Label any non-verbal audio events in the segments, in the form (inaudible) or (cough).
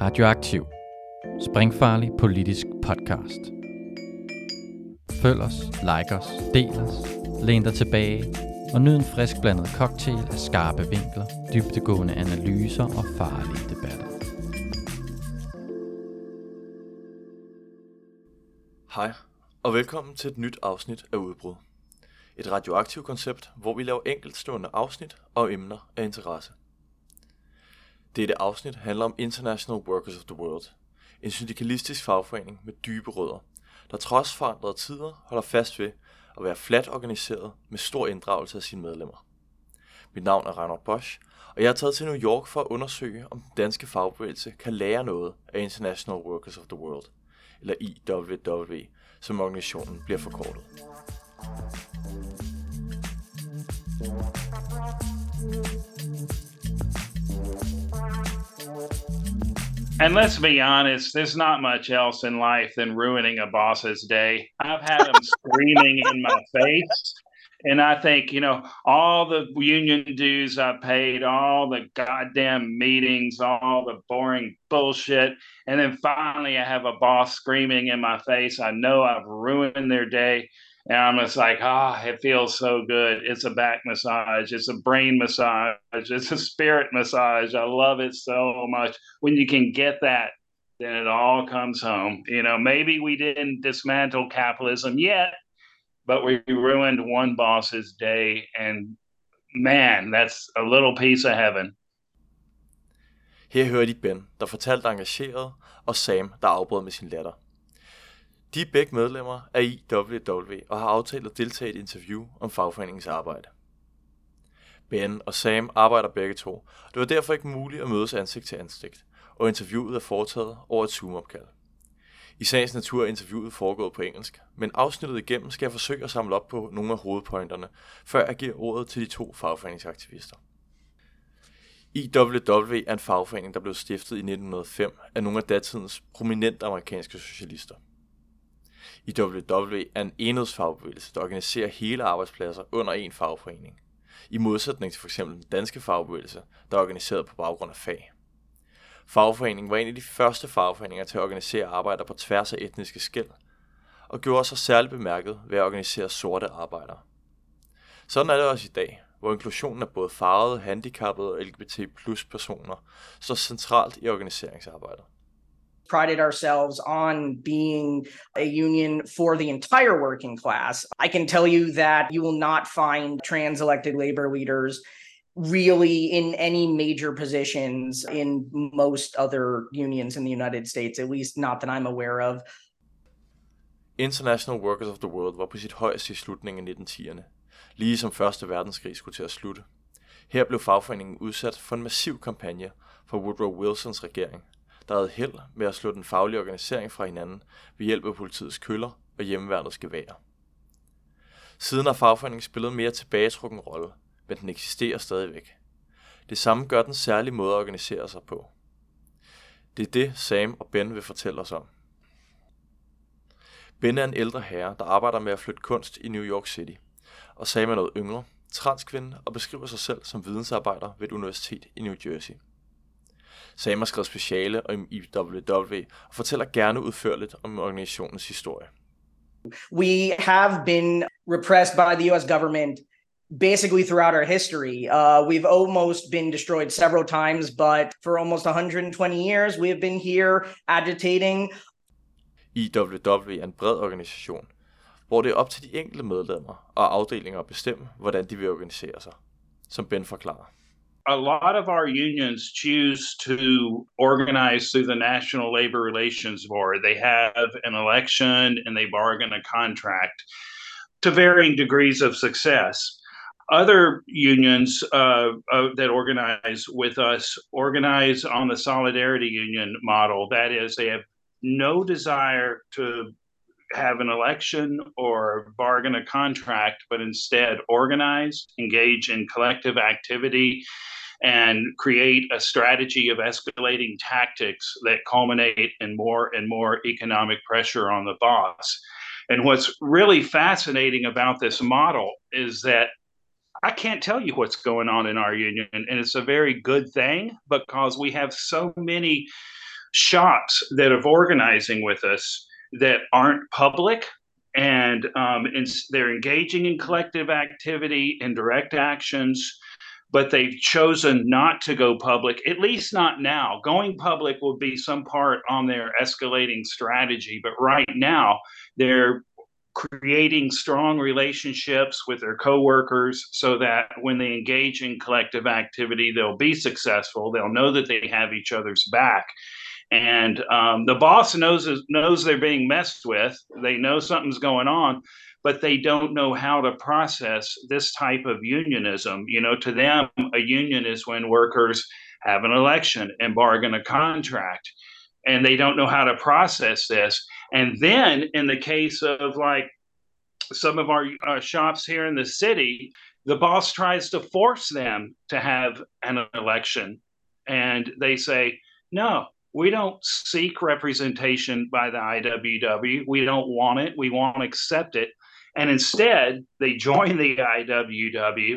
Radioaktiv. Springfarlig politisk podcast. Følg os, like os, del os, læn dig tilbage og nyd en frisk blandet cocktail af skarpe vinkler, dybtegående analyser og farlige debatter. Hej, og velkommen til et nyt afsnit af Udbrud. Et radioaktivt koncept, hvor vi laver enkeltstående afsnit og emner af interesse. Dette afsnit handler om International Workers of the World, en syndikalistisk fagforening med dybe rødder, der trods forandrede tider holder fast ved at være flat organiseret med stor inddragelse af sine medlemmer. Mit navn er Reinhard Bosch, og jeg er taget til New York for at undersøge, om den danske fagbevægelse kan lære noget af International Workers of the World, eller IWW, som organisationen bliver forkortet. And let's be honest, there's not much else in life than ruining a boss's day. I've had them (laughs) screaming in my face. And I think, you know, all the union dues I paid, all the goddamn meetings, all the boring bullshit. And then finally, I have a boss screaming in my face. I know I've ruined their day. And I'm just like, ah, oh, it feels so good. It's a back massage, it's a brain massage, it's a spirit massage. I love it so much. When you can get that, then it all comes home. You know, maybe we didn't dismantle capitalism yet, but we ruined one boss's day. And man, that's a little piece of heaven. Her hører de Ben, der fortalte engageret, og Sam, der afbrød med sin latter. De er begge medlemmer af IWW og har aftalt at deltage i et interview om fagforeningens arbejde. Ben og Sam arbejder begge to, og det var derfor ikke muligt at mødes ansigt til ansigt, og interviewet er foretaget over et Zoom-opkald. I sagens natur er interviewet foregået på engelsk, men afsnittet igennem skal jeg forsøge at samle op på nogle af hovedpointerne, før jeg giver ordet til de to fagforeningsaktivister. IWW er en fagforening, der blev stiftet i 1905 af nogle af datidens prominente amerikanske socialister. IWW er en enhedsfagbevægelse, der organiserer hele arbejdspladser under en fagforening. I modsætning til f.eks. den danske fagbevægelse, der er organiseret på baggrund af fag. Fagforeningen var en af de første fagforeninger til at organisere arbejder på tværs af etniske skæld, og gjorde sig særligt bemærket ved at organisere sorte arbejdere. Sådan er det også i dag, hvor inklusionen af både farvede, handicappede og LGBT plus personer står centralt i organiseringsarbejdet. Prided ourselves on being a union for the entire working class. I can tell you that you will not find trans elected labor leaders really in any major positions in most other unions in the United States, at least not that I'm aware of. International Workers of the World var på sit højeste i slutningen af 1910'erne, lige som Første Verdenskrig skulle til at slutte. Her blev fagforeningen udsat for en massiv kampagne fra Woodrow Wilsons regering – der havde held med at slå den faglige organisering fra hinanden ved hjælp af politiets køller og hjemmeværnets geværer. Siden har fagforeningen spillet mere tilbagetrukken rolle, men den eksisterer stadigvæk. Det samme gør den særlige måde at organisere sig på. Det er det, Sam og Ben vil fortælle os om. Ben er en ældre herre, der arbejder med at flytte kunst i New York City, og Sam er noget yngre, transkvinde og beskriver sig selv som vidensarbejder ved et universitet i New Jersey. Sam har skrevet speciale om IWW og fortæller gerne udførligt om organisationens historie. We have been repressed by the US government basically throughout our history. Uh, we've almost been destroyed several times, but for almost 120 years, we have been here agitating. IWW er en bred organisation, hvor det er op til de enkelte medlemmer og afdelinger at bestemme, hvordan de vil organisere sig, som Ben forklarer. A lot of our unions choose to organize through the National Labor Relations Board. They have an election and they bargain a contract to varying degrees of success. Other unions uh, uh, that organize with us organize on the Solidarity Union model. That is, they have no desire to have an election or bargain a contract, but instead organize, engage in collective activity, and create a strategy of escalating tactics that culminate in more and more economic pressure on the boss. And what's really fascinating about this model is that I can't tell you what's going on in our union, and it's a very good thing because we have so many shops that are organizing with us that aren't public and, um, and they're engaging in collective activity and direct actions but they've chosen not to go public, at least not now. Going public will be some part on their escalating strategy, but right now they're creating strong relationships with their coworkers so that when they engage in collective activity, they'll be successful. They'll know that they have each other's back and um, the boss knows knows they're being messed with. They know something's going on, but they don't know how to process this type of unionism. You know, to them, a union is when workers have an election and bargain a contract, and they don't know how to process this. And then, in the case of like some of our uh, shops here in the city, the boss tries to force them to have an election, and they say, "No, we don't seek representation by the IWW. We don't want it. We won't accept it. And instead, they join the IWW.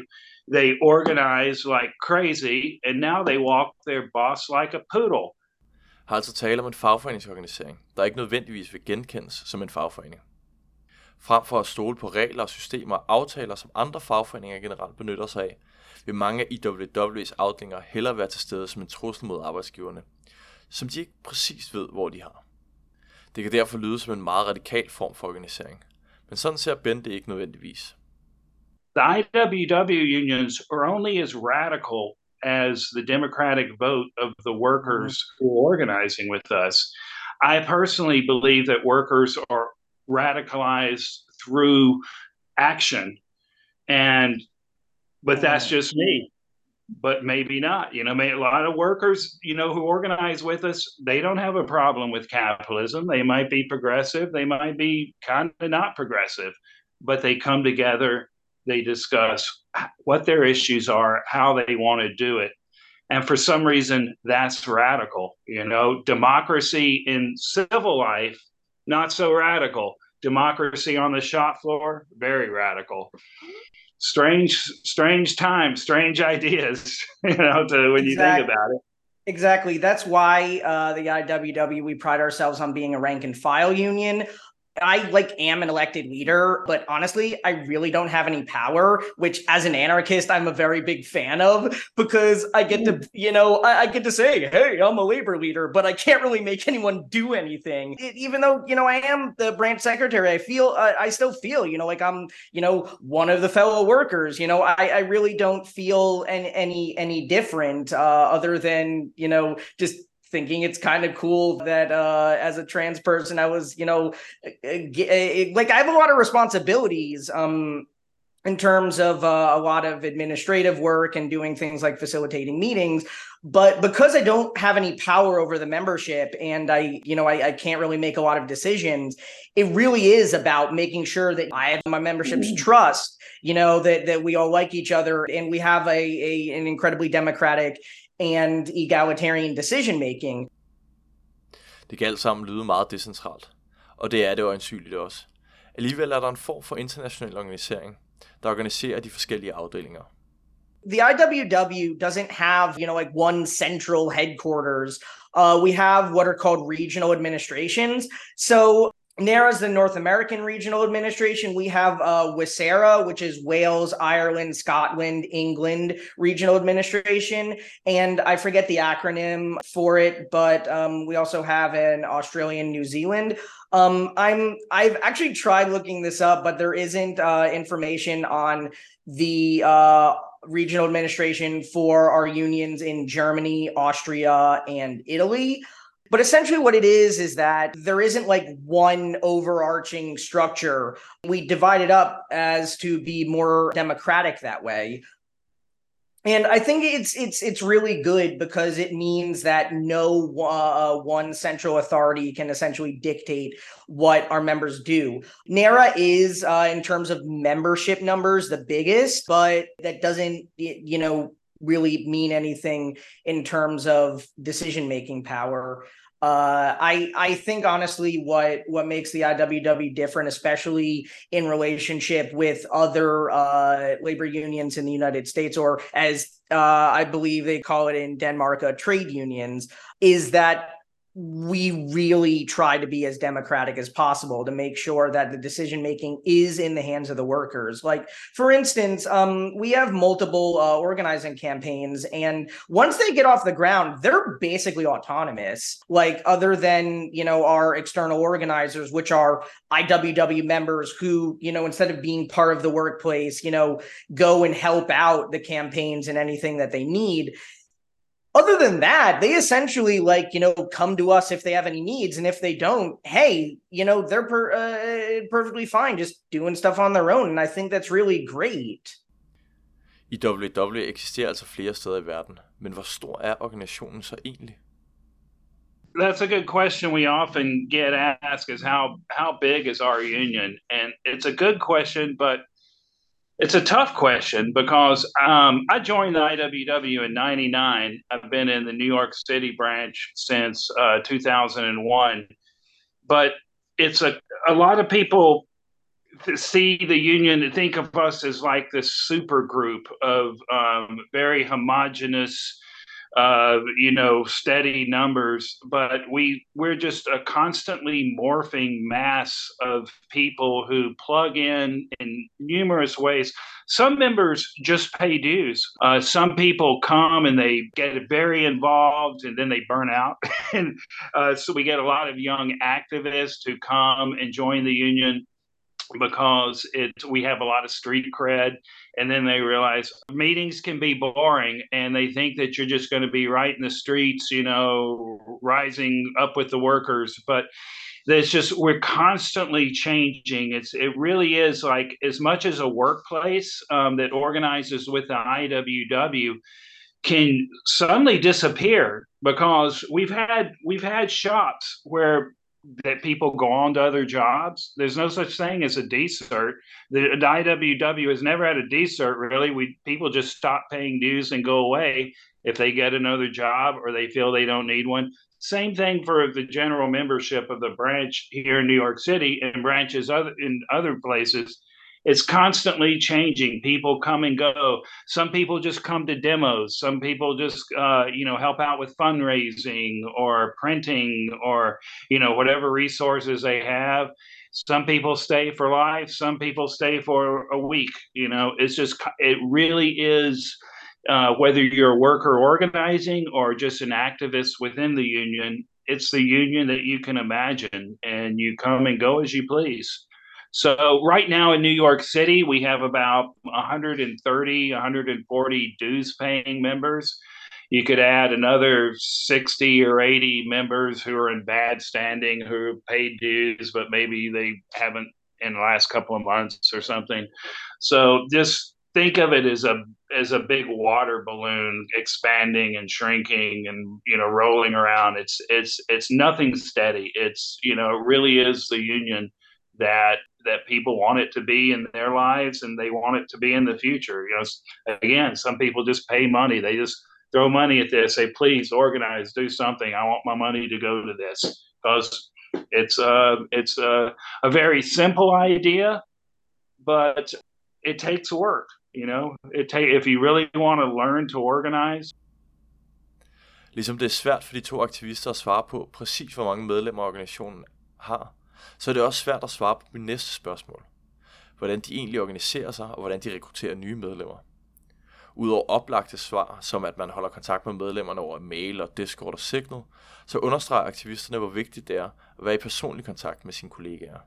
They organize like crazy, and now they walk their boss like a poodle. Har altså tale om en fagforeningsorganisering, der ikke nødvendigvis vil genkendes som en fagforening. Frem for at stole på regler og systemer og aftaler, som andre fagforeninger generelt benytter sig af, vil mange af IWW's afdelinger hellere være til stede som en trussel mod arbejdsgiverne, som de ikke præcis ved, hvor de har. Det kan derfor lyde som en meget radikal form for organisering, men sådan ser Ben det ikke nødvendigvis. The IWW unions are only as radical as the democratic vote of the workers mm-hmm. who are organizing with us. I personally believe that workers are radicalized through action and but that's mm. just me but maybe not. You know, a lot of workers, you know, who organize with us, they don't have a problem with capitalism. They might be progressive, they might be kind of not progressive, but they come together, they discuss what their issues are, how they want to do it. And for some reason, that's radical. You know, democracy in civil life, not so radical. Democracy on the shop floor, very radical strange strange times strange ideas (laughs) you know to when exactly. you think about it exactly that's why uh, the iww we pride ourselves on being a rank and file union I like am an elected leader, but honestly, I really don't have any power, which as an anarchist, I'm a very big fan of because I get to, you know, I, I get to say, hey, I'm a labor leader, but I can't really make anyone do anything. It, even though, you know, I am the branch secretary, I feel, uh, I still feel, you know, like I'm, you know, one of the fellow workers, you know, I, I really don't feel any, any, any different uh, other than, you know, just thinking it's kind of cool that uh, as a trans person, I was, you know, like I have a lot of responsibilities um, in terms of uh, a lot of administrative work and doing things like facilitating meetings. But because I don't have any power over the membership and I, you know, I, I can't really make a lot of decisions, it really is about making sure that I have my membership's mm. trust, you know, that that we all like each other and we have a, a an incredibly democratic and egalitarian decision making. Det kan alt sammen lyde meget decentralt, og det er det øjensynligt også. Alligevel er der en form for international organisering, der organiserer de forskellige afdelinger. The IWW doesn't have, you know, like one central headquarters. Uh, we have what are called regional administrations. So NARA is the North American Regional Administration. We have uh, WISERA, which is Wales, Ireland, Scotland, England Regional Administration. And I forget the acronym for it, but um, we also have an Australian, New Zealand. Um, I'm I've actually tried looking this up, but there isn't uh, information on the uh, regional administration for our unions in Germany, Austria, and Italy. But essentially, what it is is that there isn't like one overarching structure. We divide it up as to be more democratic that way. And I think it's it's it's really good because it means that no uh, one central authority can essentially dictate what our members do. NARA is, uh, in terms of membership numbers, the biggest, but that doesn't you know really mean anything in terms of decision making power. Uh, I I think honestly, what what makes the IWW different, especially in relationship with other uh, labor unions in the United States, or as uh, I believe they call it in Denmark, uh, trade unions, is that we really try to be as democratic as possible to make sure that the decision making is in the hands of the workers. Like for instance um, we have multiple uh, organizing campaigns and once they get off the ground they're basically autonomous. Like other than you know our external organizers which are iww members who you know instead of being part of the workplace you know go and help out the campaigns and anything that they need other than that, they essentially like you know come to us if they have any needs, and if they don't, hey, you know they're per, uh, perfectly fine just doing stuff on their own, and I think that's really great. IWW eksisterer altså flere steder i verden, men hvor stor er organisationen så egentlig? That's a good question we often get asked is how how big is our union? And it's a good question, but It's a tough question because um, I joined the IWW in '99. I've been in the New York City branch since uh, 2001, but it's a a lot of people see the union and think of us as like this super group of um, very homogenous uh, you know, steady numbers, but we we're just a constantly morphing mass of people who plug in in numerous ways. Some members just pay dues. Uh, some people come and they get very involved and then they burn out. (laughs) and uh, so we get a lot of young activists who come and join the union because it we have a lot of street cred and then they realize meetings can be boring and they think that you're just going to be right in the streets you know rising up with the workers but there's just we're constantly changing. It's it really is like as much as a workplace um, that organizes with the iww can suddenly disappear because we've had we've had shops where that people go on to other jobs. There's no such thing as a decert. The, IWW has never had a decert really. We people just stop paying dues and go away if they get another job or they feel they don't need one. Same thing for the general membership of the branch here in New York City and branches other in other places it's constantly changing. People come and go. Some people just come to demos. Some people just uh, you know help out with fundraising or printing or you know whatever resources they have. Some people stay for life. Some people stay for a week you know? It's just it really is uh, whether you're a worker organizing or just an activist within the union it's the union that you can imagine and you come and go as you please so right now in New York City, we have about 130, 140 dues paying members. You could add another 60 or 80 members who are in bad standing who paid dues, but maybe they haven't in the last couple of months or something. So just think of it as a as a big water balloon expanding and shrinking and you know rolling around it's it's it's nothing steady it's you know it really is the union that that people want it to be in their lives and they want it to be in the future. You know, again, some people just pay money. They just throw money at this, say, please organize, do something. I want my money to go to this because it's uh it's a, a very simple idea, but it takes work. You know, it take if you really want to learn to organize. Ligesom det er svært for de to aktivister at svare på præcis, hvor mange medlemmer organisationen har, så er det også svært at svare på mit næste spørgsmål. Hvordan de egentlig organiserer sig, og hvordan de rekrutterer nye medlemmer. Udover oplagte svar, som at man holder kontakt med medlemmerne over mail og Discord og Signal, så understreger aktivisterne, hvor vigtigt det er at være i personlig kontakt med sine kollegaer.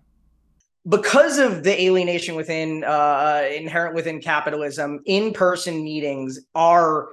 because of the alienation within uh, inherent within capitalism, in-person meetings are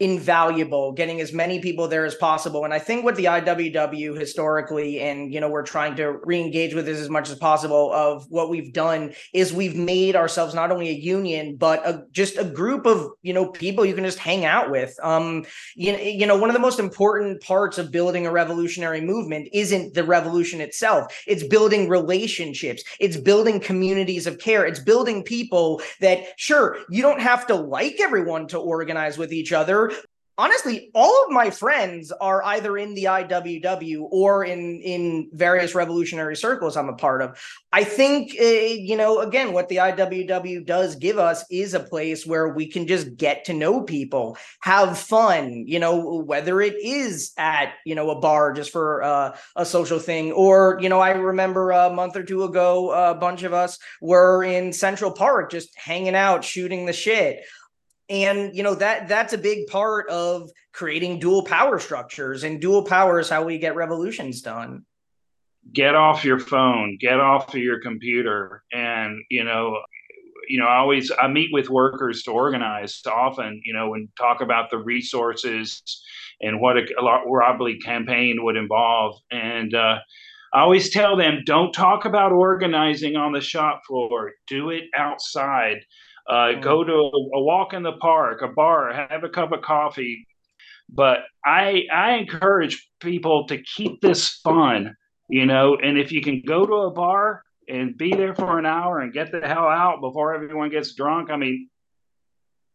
invaluable getting as many people there as possible. And i think what the iww historically and you know we're trying to re-engage with this as much as possible of what we've done is we've made ourselves not only a union but a, just a group of you know people you can just hang out with. Um you, you know one of the most important parts of building a revolutionary movement isn't the revolution itself. It's building relationships. It's building communities of care. It's building people that sure you don't have to like everyone to organize with each other honestly, all of my friends are either in the IWW or in in various revolutionary circles I'm a part of. I think uh, you know, again, what the IWW does give us is a place where we can just get to know people, have fun. You know, whether it is at you know a bar just for uh, a social thing, or you know, I remember a month or two ago, a bunch of us were in Central Park just hanging out, shooting the shit and you know that that's a big part of creating dual power structures and dual power is how we get revolutions done get off your phone get off of your computer and you know you know i always i meet with workers to organize often you know and talk about the resources and what a, a wobbly campaign would involve and uh, I always tell them don't talk about organizing on the shop floor. Do it outside. Uh, mm. Go to a, a walk in the park, a bar, have a cup of coffee. But I I encourage people to keep this fun, you know. And if you can go to a bar and be there for an hour and get the hell out before everyone gets drunk, I mean,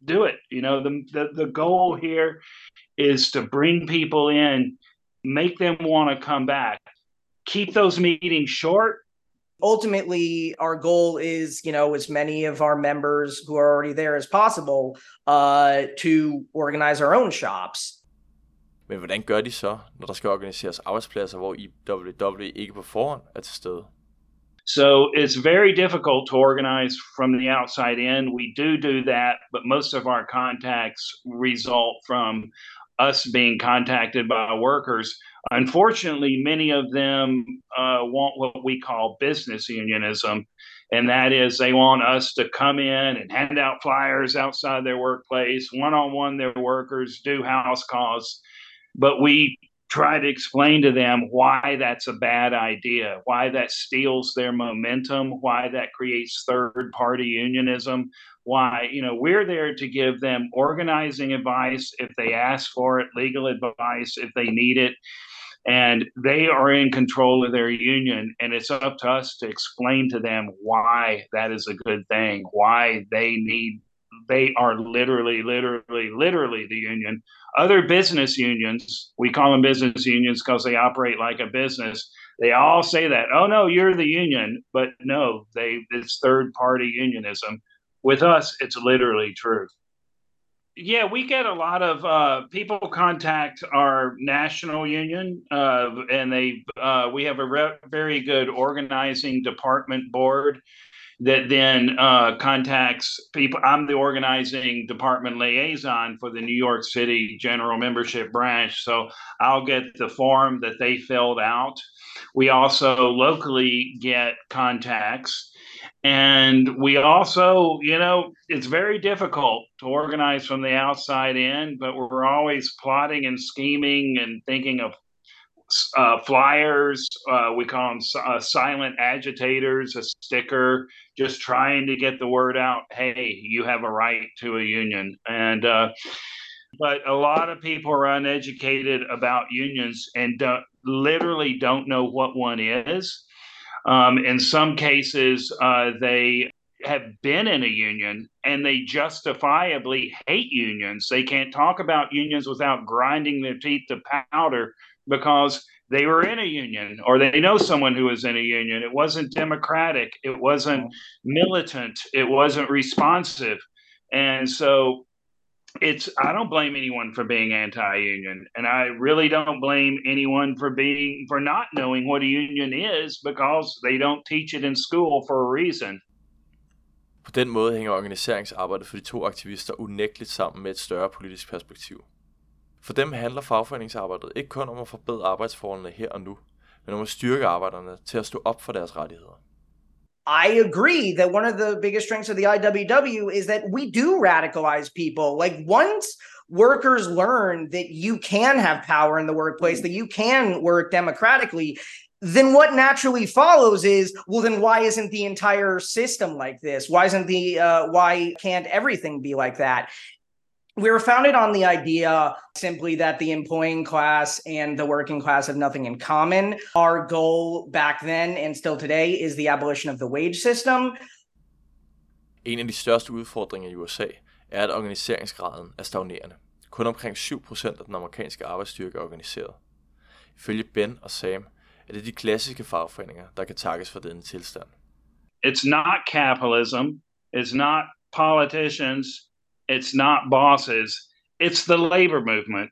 do it. You know, the the, the goal here is to bring people in, make them want to come back. Keep those meetings short ultimately our goal is you know as many of our members who are already there as possible uh, to organize our own shops Men hvordan gør de så, når der skal organiseres arbejdspladser, hvor IWW ikke på forhånd er til stede? So it's very difficult to organize from the outside in. We do do that, but most of our contacts result from us being contacted by workers Unfortunately, many of them uh, want what we call business unionism, and that is they want us to come in and hand out flyers outside their workplace, one on one their workers, do house calls. But we try to explain to them why that's a bad idea, why that steals their momentum, why that creates third party unionism, why, you know, we're there to give them organizing advice if they ask for it, legal advice if they need it and they are in control of their union and it's up to us to explain to them why that is a good thing why they need they are literally literally literally the union. Other business unions we call them business unions because they operate like a business. They all say that oh no you're the union but no they it's third party unionism. With us it's literally true yeah, we get a lot of uh, people contact our national union, uh, and they uh, we have a re- very good organizing department board that then uh, contacts people. I'm the organizing department liaison for the New York City General Membership Branch, so I'll get the form that they filled out. We also locally get contacts and we also, you know, it's very difficult to organize from the outside in, but we're always plotting and scheming and thinking of uh, flyers. Uh, we call them uh, silent agitators, a sticker, just trying to get the word out. Hey, you have a right to a union. And, uh, but a lot of people are uneducated about unions and don't, literally don't know what one is um, in some cases, uh, they have been in a union and they justifiably hate unions. They can't talk about unions without grinding their teeth to powder because they were in a union or they know someone who was in a union. It wasn't democratic, it wasn't militant, it wasn't responsive. And so it's I don't blame anyone for being anti-union, and I really don't blame anyone for being for not knowing what a union is because they don't teach it in school for a reason. På den måde hænger organiseringsarbejdet for de to aktivister unægteligt sammen med et større politisk perspektiv. For dem handler fagforeningsarbejdet ikke kun om at forbedre arbejdsforholdene her og nu, men om at styrke arbejderne til at stå op for deres rettigheder. I agree that one of the biggest strengths of the IWW is that we do radicalize people. Like once workers learn that you can have power in the workplace, that you can work democratically, then what naturally follows is well then why isn't the entire system like this why isn't the uh, why can't everything be like that we were founded on the idea simply that the employing class and the working class have nothing in common. Our goal back then and still today is the abolition of the wage system. En af de største udfordringer i USA er, at organiseringsgraden er stagnerende. kun omkring 7% af den amerikanske arbejdsstyrke er organiseret. Ifølge Ben og Sam er det de klassiske fagforeninger, der kan takkes for denne tilstand. It's not capitalism. It's not politicians. It's not bosses. It's the labor movement.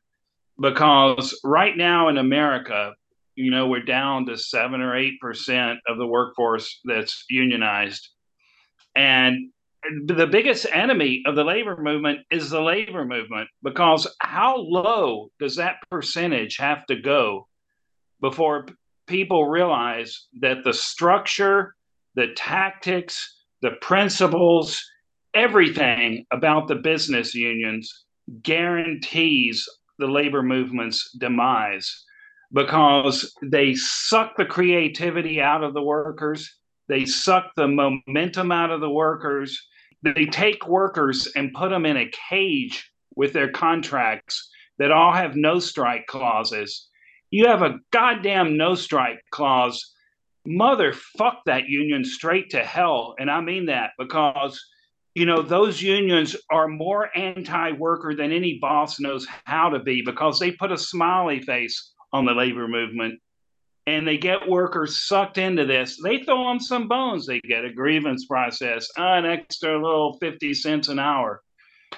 Because right now in America, you know, we're down to seven or eight percent of the workforce that's unionized. And the biggest enemy of the labor movement is the labor movement because how low does that percentage have to go before people realize that the structure, the tactics, the principles, everything about the business unions guarantees the labor movement's demise because they suck the creativity out of the workers, they suck the momentum out of the workers, they take workers and put them in a cage with their contracts that all have no strike clauses. You have a goddamn no strike clause. Motherfuck that union straight to hell. And I mean that because, you know, those unions are more anti worker than any boss knows how to be because they put a smiley face on the labor movement and they get workers sucked into this. They throw them some bones. They get a grievance process, an extra little 50 cents an hour.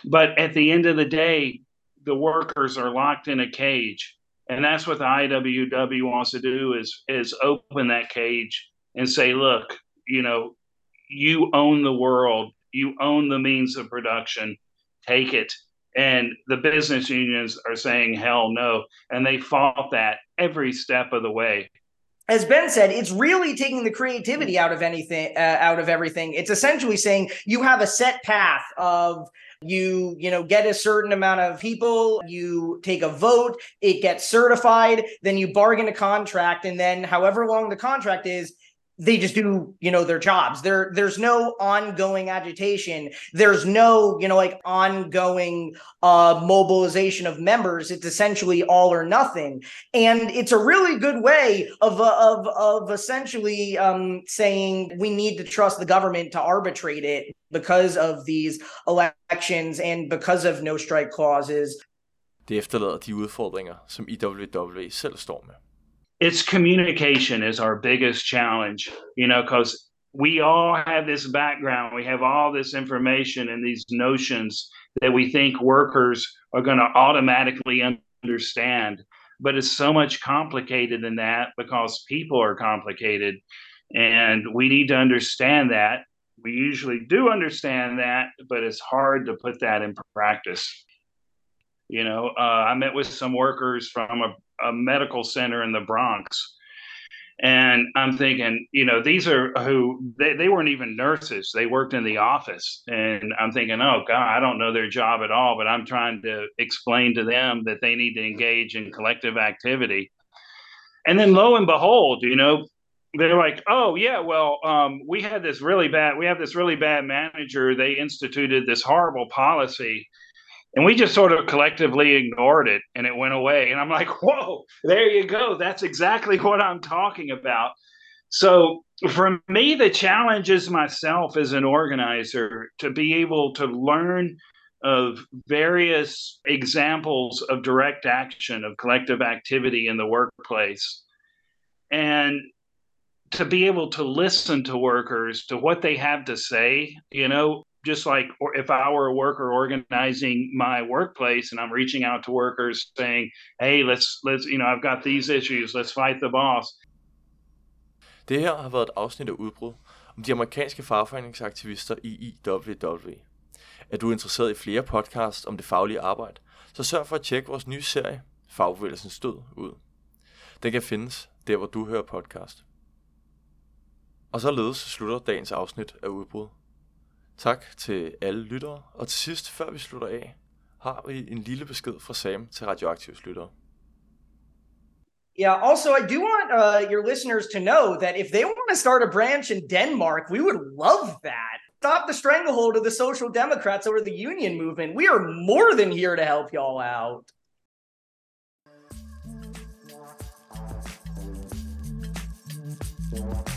But at the end of the day, the workers are locked in a cage. And that's what the IWW wants to do is is open that cage and say, look, you know, you own the world, you own the means of production, take it. And the business unions are saying, hell no. And they fought that every step of the way. As Ben said, it's really taking the creativity out of anything, uh, out of everything. It's essentially saying you have a set path of you you know get a certain amount of people you take a vote it gets certified then you bargain a contract and then however long the contract is they just do you know their jobs. There there's no ongoing agitation. There's no you know like ongoing uh mobilization of members. It's essentially all or nothing. And it's a really good way of of of essentially um saying we need to trust the government to arbitrate it because of these elections and because of no strike clauses. Det efterlader de udfordringer, som IWW selv står med. It's communication is our biggest challenge you know because we all have this background. We have all this information and these notions that we think workers are going to automatically understand. But it's so much complicated than that because people are complicated and we need to understand that. We usually do understand that but it's hard to put that in practice. You know uh, i met with some workers from a a medical center in the Bronx. And I'm thinking, you know, these are who they, they weren't even nurses. They worked in the office. And I'm thinking, oh, God, I don't know their job at all, but I'm trying to explain to them that they need to engage in collective activity. And then lo and behold, you know, they're like, oh, yeah, well, um, we had this really bad, we have this really bad manager. They instituted this horrible policy and we just sort of collectively ignored it and it went away. And i'm like (laughs) whoa there you go. That's exactly what i'm talking about. So for me the challenge is myself as an organizer to be able to learn of various examples of direct action of collective activity in the workplace and to be able to listen to workers to what they have to say you know just like or if I were a worker organizing my workplace and I'm reaching out to workers saying, "Hey, let's let's you know I've got these issues, let's fight the boss." Det her har været et afsnit af udbrud om de amerikanske fagforeningsaktivister i IWW. Er du interesseret i flere podcasts om det faglige arbejde, så sørg for at tjekke vores nye serie, Fagbevægelsens Død, ud. Den kan findes der, hvor du hører podcast. Og således slutter dagens afsnit af udbrud. Tak til alle lyttere, og til sidst, før vi slutter af, har vi en lille besked fra Sam til Radioaktivs lyttere. Yeah, also, I do want uh, your listeners to know that if they want to start a branch in Denmark, we would love that. Stop the stranglehold of the Social Democrats over the union movement. We are more than here to help y'all out. Yeah.